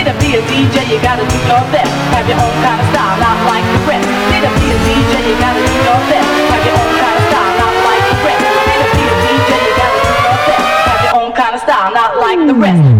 Need to be a DJ, you gotta do your best. Have your own kind of style, not like the rest. Need to be a DJ, you gotta do your best. Have your own kind of style, not like the rest. Need to be a DJ, you gotta do your best. Have your own kind of style, not like the rest.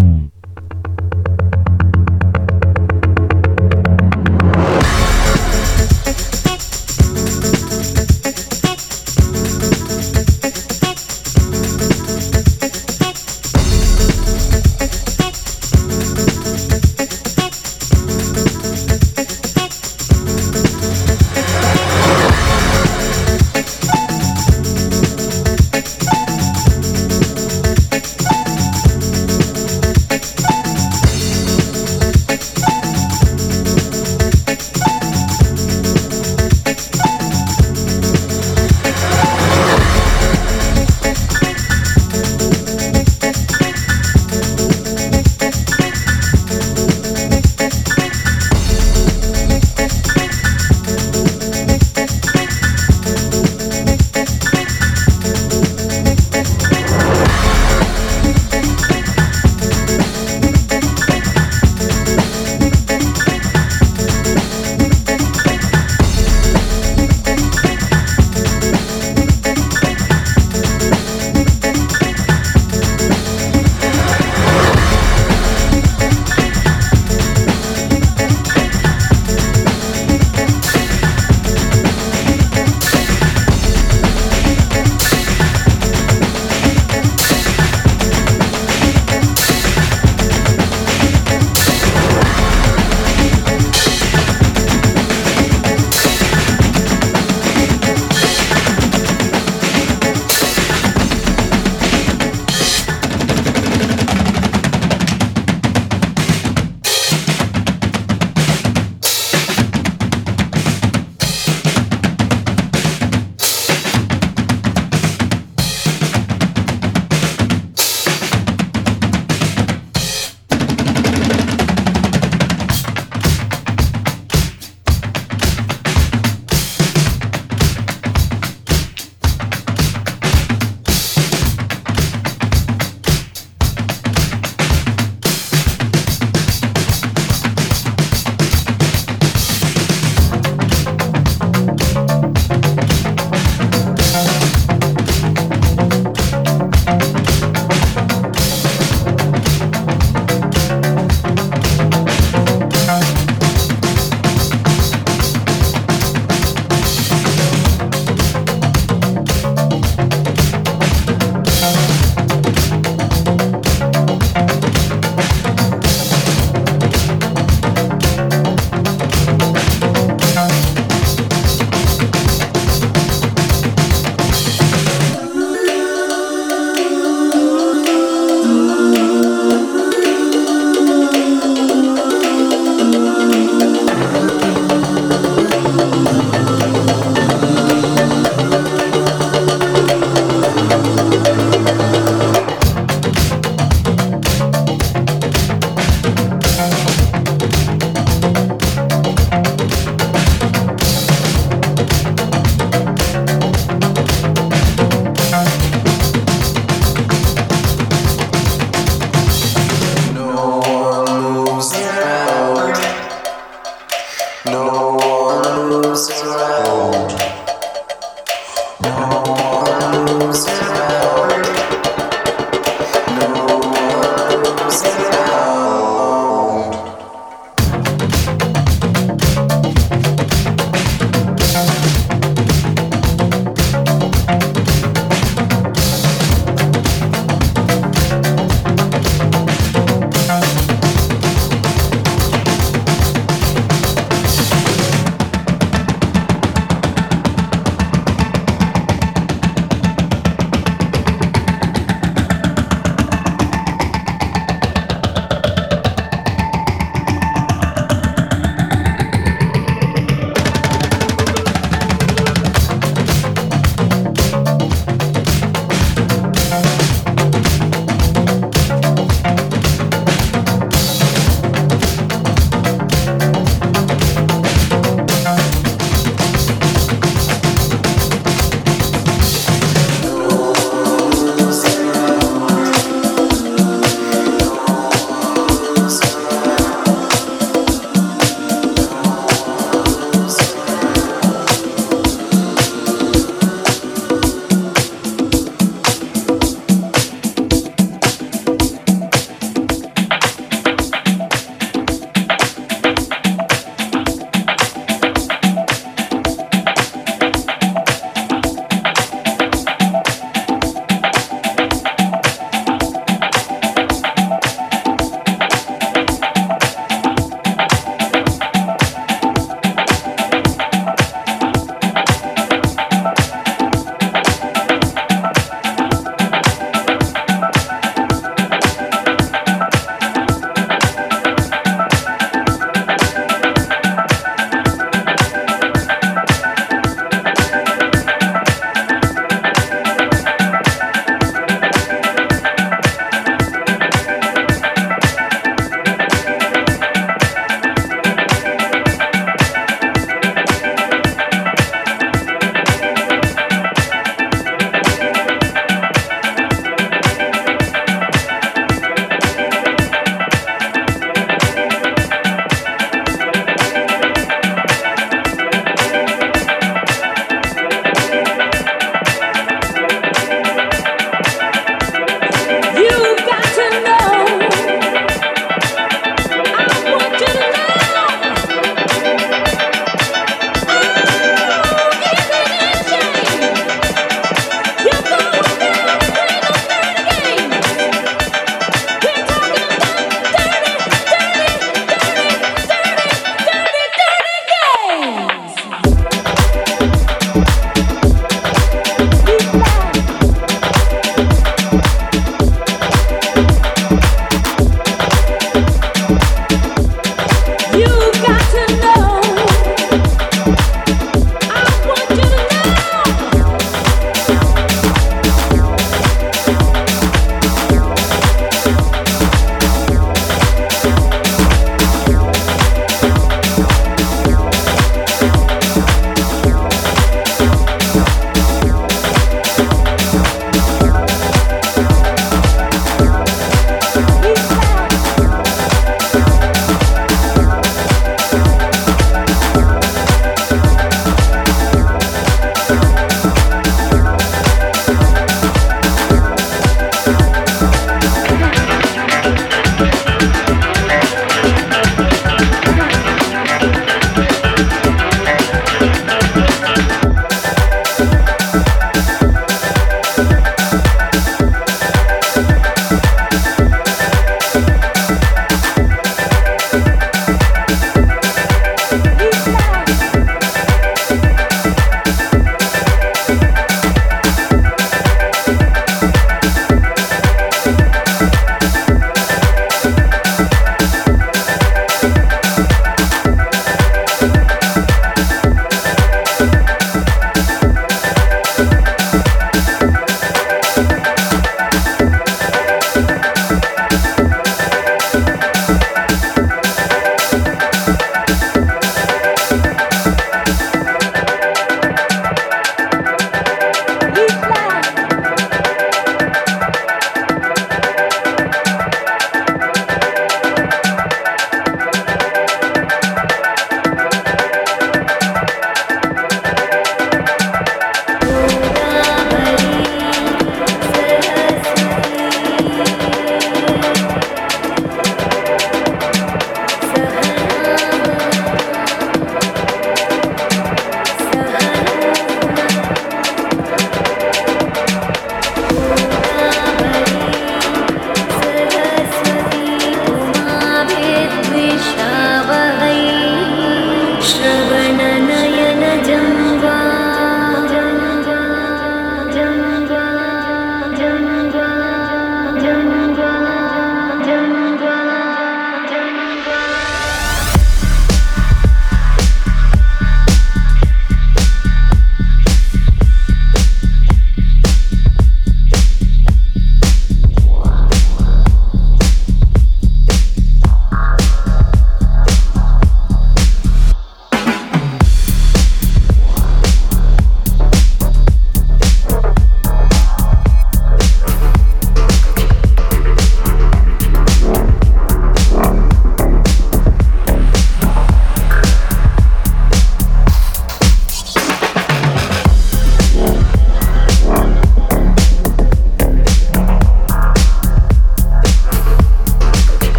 Sarah.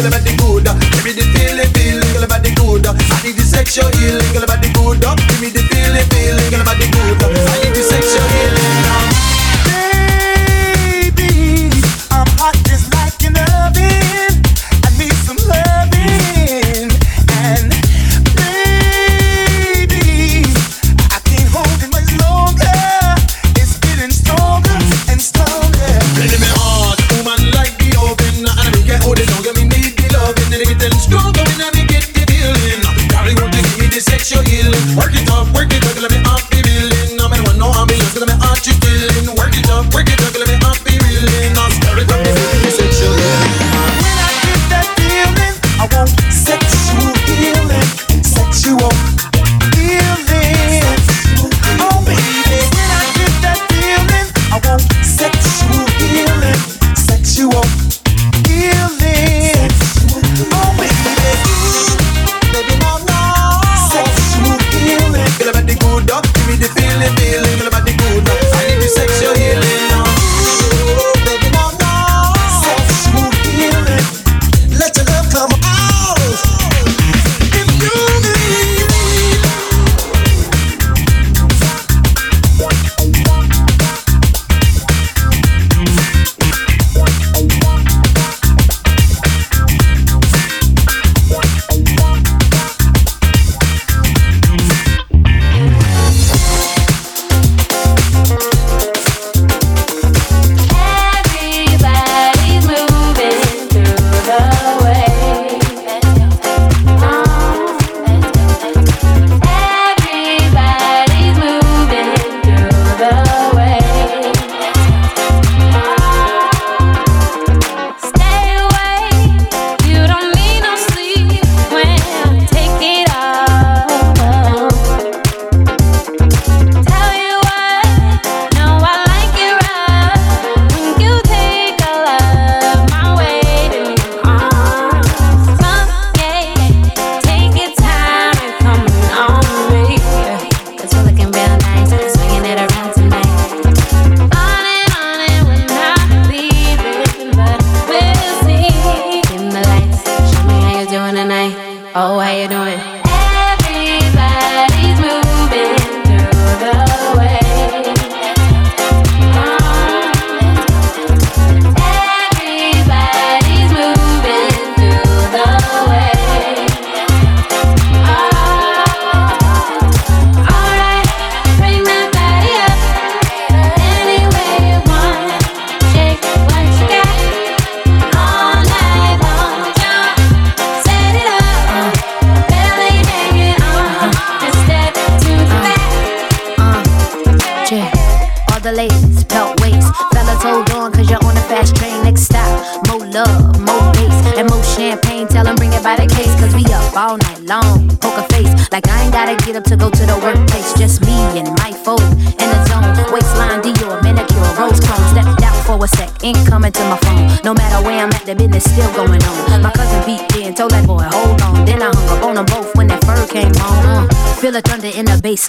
Kill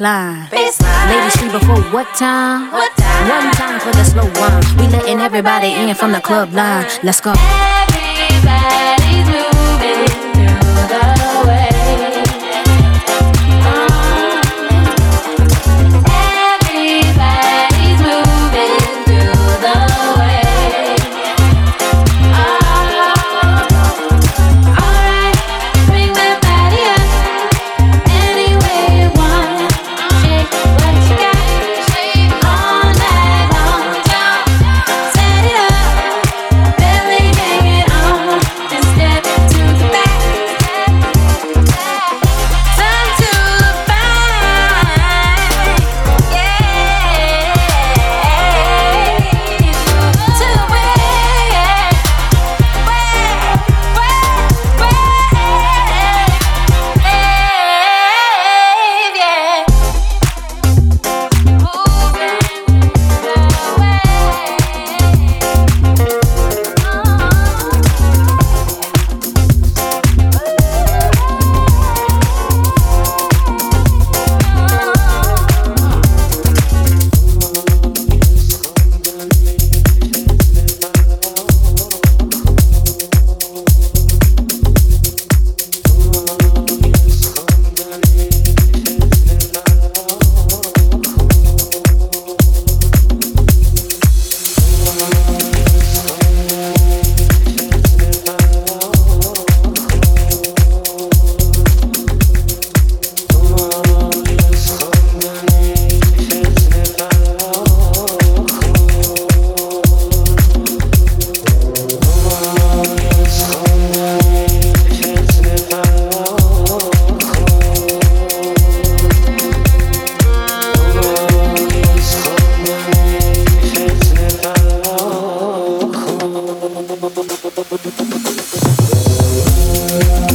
baseline. baseline. Ladies free before what time? what time? One time for the slow one. We letting everybody in from the club line. Let's go. thank you